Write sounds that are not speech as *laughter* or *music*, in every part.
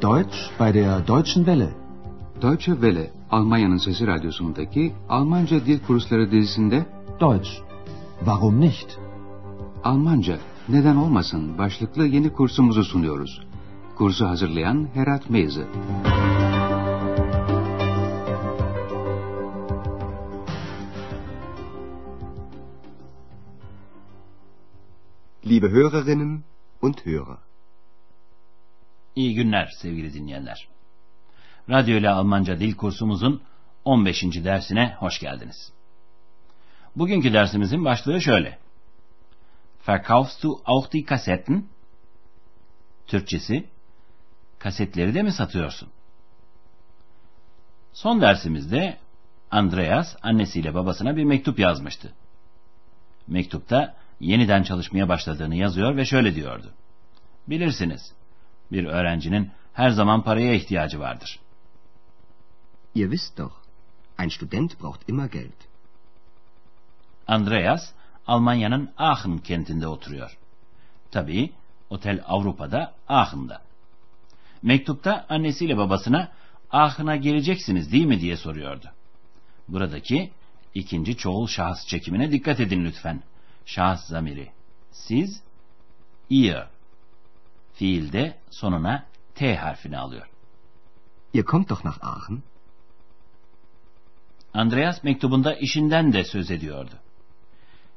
Deutsch bei der Deutschen Welle. Deutsche Welle, Almanya'nın Sesi Radyosu'ndaki Almanca Dil Kursları dizisinde Deutsch. Warum nicht? Almanca, neden olmasın başlıklı yeni kursumuzu sunuyoruz. Kursu hazırlayan Herat Meyze. Liebe Hörerinnen und Hörer. İyi günler sevgili dinleyenler. Radyo ile Almanca dil kursumuzun 15. dersine hoş geldiniz. Bugünkü dersimizin başlığı şöyle. Verkaufst du auch die Kassetten? Türkçesi, kasetleri de mi satıyorsun? Son dersimizde Andreas annesiyle babasına bir mektup yazmıştı. Mektupta yeniden çalışmaya başladığını yazıyor ve şöyle diyordu. Bilirsiniz, bir öğrencinin her zaman paraya ihtiyacı vardır. Ihr wisst doch, ein Student braucht immer Geld. Andreas, Almanya'nın Aachen kentinde oturuyor. Tabii, otel Avrupa'da Aachen'da. Mektupta annesiyle babasına Aachen'a geleceksiniz değil mi diye soruyordu. Buradaki ikinci çoğul şahıs çekimine dikkat edin lütfen. Şahıs zamiri. Siz, ihr. Fiilde sonuna T harfini alıyor. Ihr kommt doch nach Aachen. Andreas mektubunda işinden de söz ediyordu.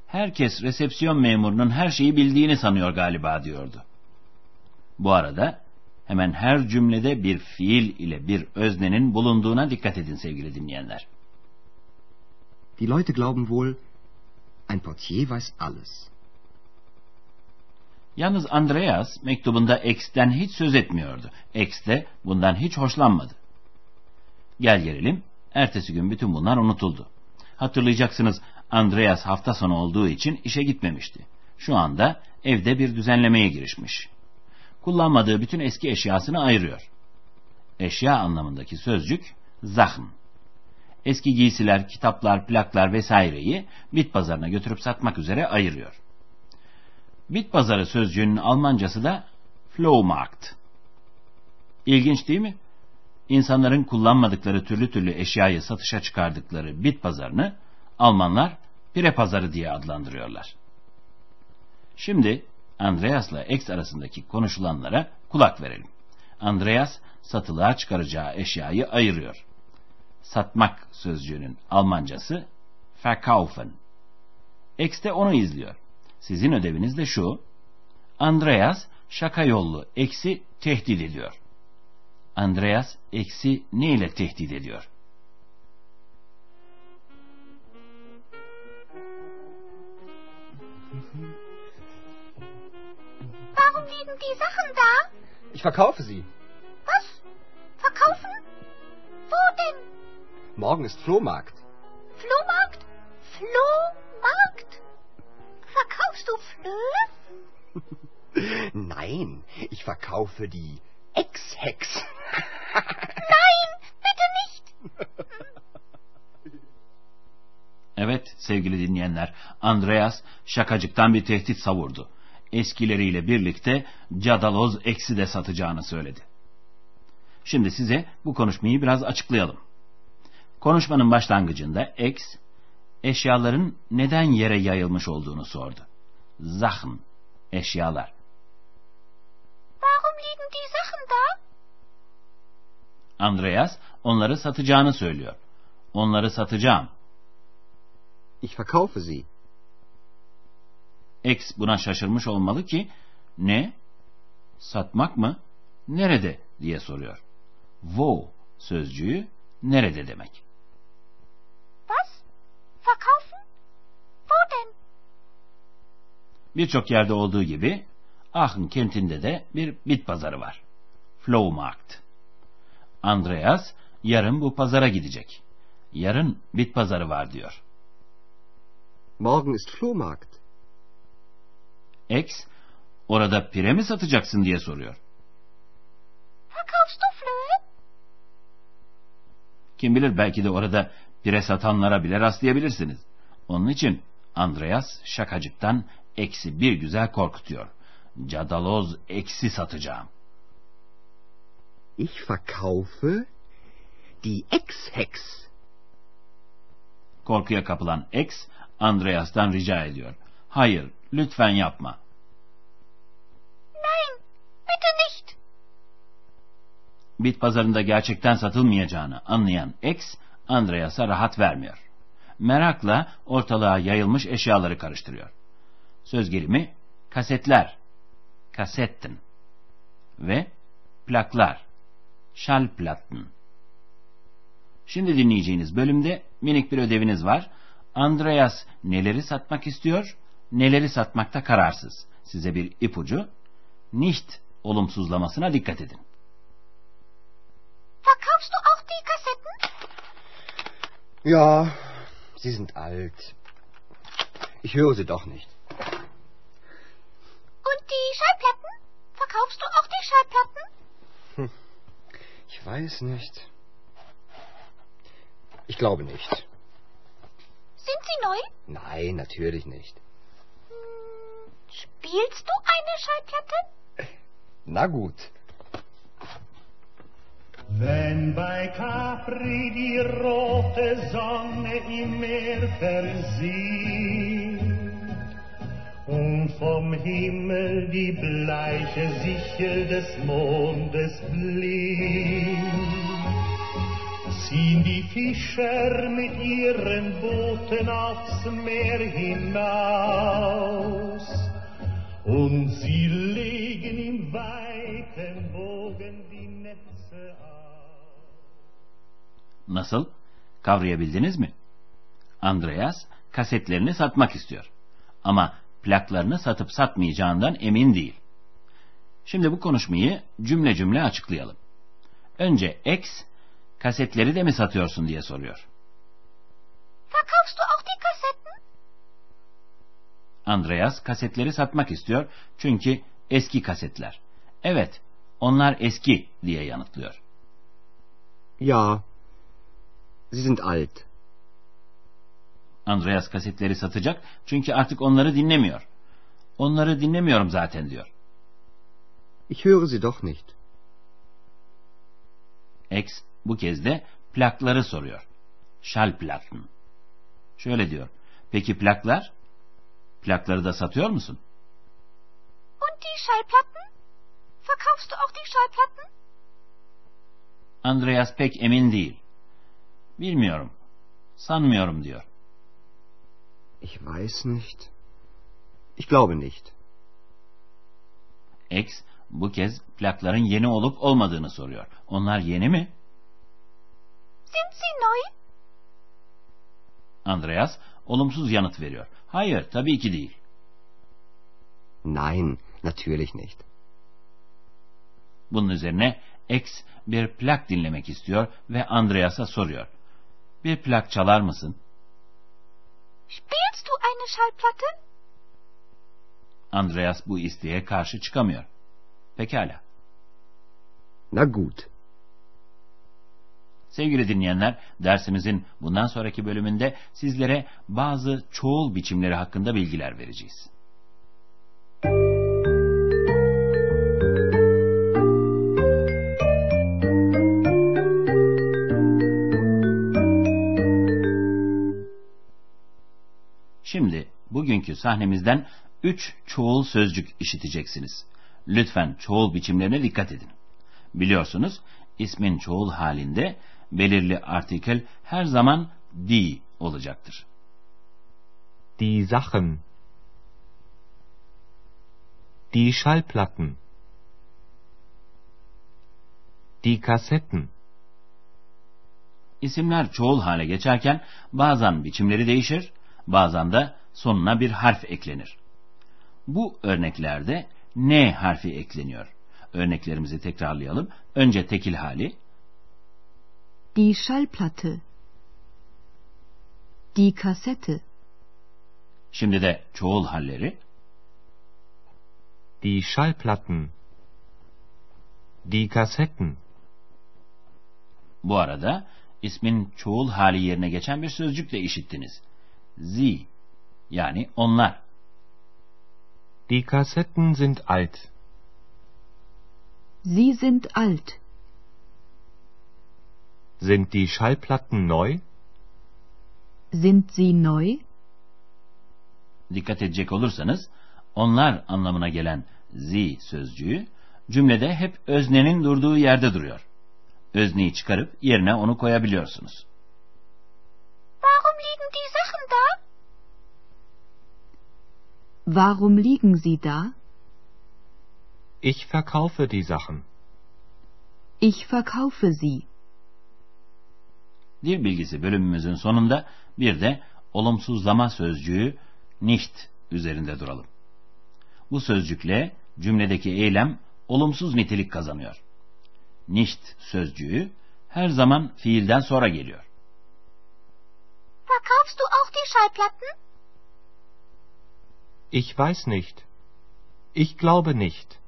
Herkes resepsiyon memurunun her şeyi bildiğini sanıyor galiba diyordu. Bu arada hemen her cümlede bir fiil ile bir öznenin bulunduğuna dikkat edin sevgili dinleyenler. Die Leute glauben wohl, ein Portier weiß alles. Yalnız Andreas mektubunda X'ten hiç söz etmiyordu. X de bundan hiç hoşlanmadı. Gel gelelim, ertesi gün bütün bunlar unutuldu. Hatırlayacaksınız Andreas hafta sonu olduğu için işe gitmemişti. Şu anda evde bir düzenlemeye girişmiş. Kullanmadığı bütün eski eşyasını ayırıyor. Eşya anlamındaki sözcük zahm. Eski giysiler, kitaplar, plaklar vesaireyi bit pazarına götürüp satmak üzere ayırıyor. Bit pazarı sözcüğünün Almancası da Flohmarkt. İlginç değil mi? İnsanların kullanmadıkları türlü türlü eşyayı satışa çıkardıkları bit pazarını Almanlar pire pazarı diye adlandırıyorlar. Şimdi Andreas'la X arasındaki konuşulanlara kulak verelim. Andreas satılığa çıkaracağı eşyayı ayırıyor. Satmak sözcüğünün Almancası verkaufen. X de onu izliyor. Sizin ödeviniz de şu. Andreas şaka yollu eksi tehdit ediyor. Andreas eksi ne ile tehdit ediyor? Warum liegen die Sachen da? Ich verkaufe sie. Was? Verkaufen? Wo denn? Morgen ist Flohmarkt. Flohmarkt? Flohmarkt? Verkaufst du Flöhe? *laughs* Nein, ich verkaufe die Ex-Hex. *laughs* Nein, bitte nicht. Evet sevgili dinleyenler, Andreas şakacıktan bir tehdit savurdu. Eskileriyle birlikte cadaloz eksi de satacağını söyledi. Şimdi size bu konuşmayı biraz açıklayalım. Konuşmanın başlangıcında X, eşyaların neden yere yayılmış olduğunu sordu. Sachen, eşyalar. Warum liegen die Sachen da? Andreas onları satacağını söylüyor. Onları satacağım. Ich verkaufe sie. X buna şaşırmış olmalı ki ne? Satmak mı? Nerede diye soruyor. Wo sözcüğü nerede demek. Birçok yerde olduğu gibi Aachen kentinde de bir bit pazarı var. Flohmarkt. Andreas yarın bu pazara gidecek. Yarın bit pazarı var diyor. Morgen ist Flohmarkt. X orada pire mi satacaksın diye soruyor. Verkaufst du Flöhe? Kim bilir belki de orada pire satanlara bile rastlayabilirsiniz. Onun için Andreas şakacıktan eksi bir güzel korkutuyor. Cadaloz eksi satacağım. Ich verkaufe die Ex-Hex. Korkuya kapılan X, Andreas'tan rica ediyor. Hayır, lütfen yapma. Nein, bitte nicht. Bit pazarında gerçekten satılmayacağını anlayan X, Andreas'a rahat vermiyor. Merakla ortalığa yayılmış eşyaları karıştırıyor. Söz gelimi kasetler, kasetten ve plaklar, Schallplatten. Şimdi dinleyeceğiniz bölümde minik bir ödeviniz var. Andreas neleri satmak istiyor, neleri satmakta kararsız. Size bir ipucu, nicht olumsuzlamasına dikkat edin. Verkaufst du auch die Kassetten? Ja, Sie sind alt. Ich höre Sie doch nicht. Und die Schallplatten? Verkaufst du auch die Schallplatten? Ich weiß nicht. Ich glaube nicht. Sind sie neu? Nein, natürlich nicht. Hm, Spielst du eine Schallplatte? *laughs* Na gut. Wenn bei Capri die rote Sonne im Meer versieht und vom Himmel die bleiche Sichel des Mondes blinkt, ziehen die Fischer mit ihren Booten aufs Meer hinaus und sie legen im weiten Bogen die Netze aus. Nasıl? Kavrayabildiniz mi? Andreas kasetlerini satmak istiyor. Ama plaklarını satıp satmayacağından emin değil. Şimdi bu konuşmayı cümle cümle açıklayalım. Önce X, kasetleri de mi satıyorsun diye soruyor. Verkaufst du auch die Kassetten? Andreas kasetleri satmak istiyor çünkü eski kasetler. Evet, onlar eski diye yanıtlıyor. Ja, Sie sind alt. Andreas kasetleri satacak çünkü artık onları dinlemiyor. Onları dinlemiyorum zaten diyor. Ich höre Sie doch nicht. X bu kez de plakları soruyor. Schallplatten. Şöyle diyor. Peki plaklar? Plakları da satıyor musun? Und die Schallplatten? Verkaufst du auch die Schallplatten? Andreas pek emin değil. Bilmiyorum. Sanmıyorum diyor. Ich weiß nicht. Ich glaube nicht. X bu kez plakların yeni olup olmadığını soruyor. Onlar yeni mi? Sind sie neu? Andreas olumsuz yanıt veriyor. Hayır, tabii ki değil. Nein, natürlich nicht. Bunun üzerine X bir plak dinlemek istiyor ve Andreas'a soruyor. Bir plak çalar mısın? Spielst du eine Schallplatte? Andreas bu isteğe karşı çıkamıyor. Pekala. Na gut. Sevgili dinleyenler, dersimizin bundan sonraki bölümünde sizlere bazı çoğul biçimleri hakkında bilgiler vereceğiz. Bugünkü sahnemizden üç çoğul sözcük işiteceksiniz. Lütfen çoğul biçimlerine dikkat edin. Biliyorsunuz ismin çoğul halinde belirli artikel her zaman die olacaktır. Die Sachen. Die Schallplatten. Die Kassetten. İsimler çoğul hale geçerken bazen biçimleri değişir, bazen de sonuna bir harf eklenir. Bu örneklerde N harfi ekleniyor. Örneklerimizi tekrarlayalım. Önce tekil hali, Die Schallplatte. Die Kassette. şimdi de çoğul halleri, Die Schallplatten. Die Kassetten. Bu arada ismin çoğul hali yerine geçen bir sözcük de işittiniz. Sie, yani onlar. Die Kassetten sind alt. Sie sind alt. Sind die Schallplatten neu? Sind sie neu? Dikkat edecek olursanız onlar anlamına gelen sie sözcüğü cümlede hep öznenin durduğu yerde duruyor. Özneyi çıkarıp yerine onu koyabiliyorsunuz. Warum liegen die Sachen da? Warum liegen sie da? Ich verkaufe die Sachen. Ich verkaufe sie. Dil bilgisi bölümümüzün sonunda bir de olumsuzlama sözcüğü nicht üzerinde duralım. Bu sözcükle cümledeki eylem olumsuz nitelik kazanıyor. Nicht sözcüğü her zaman fiilden sonra geliyor. Verkaufst du auch die Schallplatten? Ich weiß nicht. Ich glaube nicht.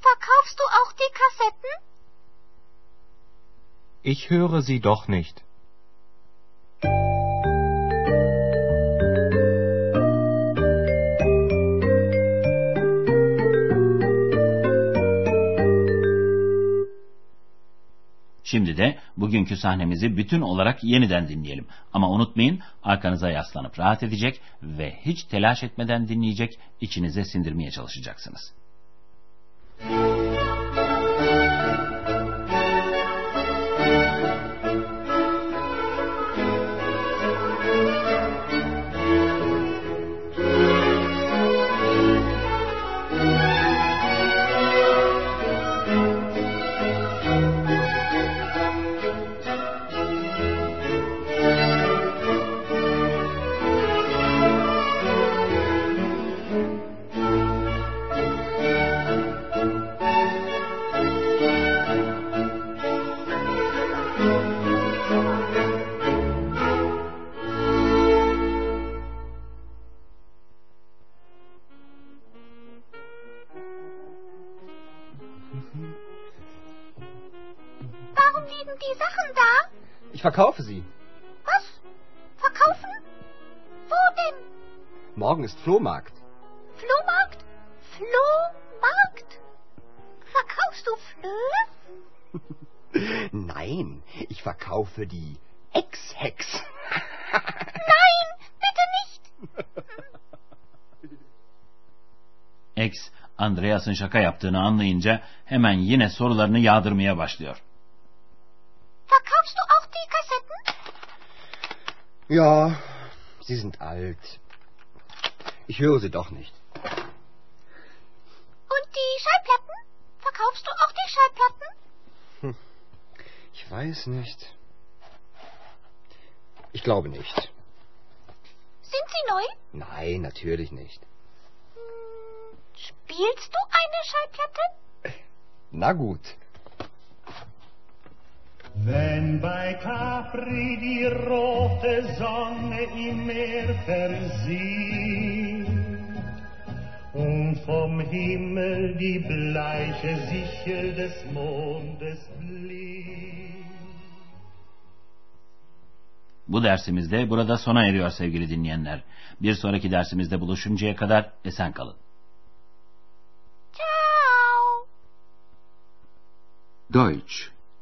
Verkaufst du auch die Kassetten? Ich höre sie doch nicht. Şimdi de bugünkü sahnemizi bütün olarak yeniden dinleyelim. Ama unutmayın arkanıza yaslanıp rahat edecek ve hiç telaş etmeden dinleyecek, içinize sindirmeye çalışacaksınız. Liegen die Sachen da? Ich verkaufe sie. Was? Verkaufen? Wo denn? Morgen ist Flohmarkt. Flohmarkt? Flohmarkt? Verkaufst du Flöhe? *laughs* Nein, ich verkaufe die Ex-Hex. *laughs* Nein, bitte nicht. X, Andreas'ın şaka yaptığını anlayınca hemen yine sorularını yağdırmaya başlıyor. Ja, sie sind alt. Ich höre sie doch nicht. Und die Schallplatten? Verkaufst du auch die Schallplatten? Ich weiß nicht. Ich glaube nicht. Sind sie neu? Nein, natürlich nicht. Hm, Spielst du eine Schallplatte? Na gut. Wenn bei Capri die rote Sonne im Meer versieht und vom Himmel die bleiche Sichel des Mondes blinkt. Bu dersimizde burada sona eriyor sevgili dinleyenler. Bir sonraki dersimizde buluşuncaya kadar esen kalın. Ciao. Deutsch,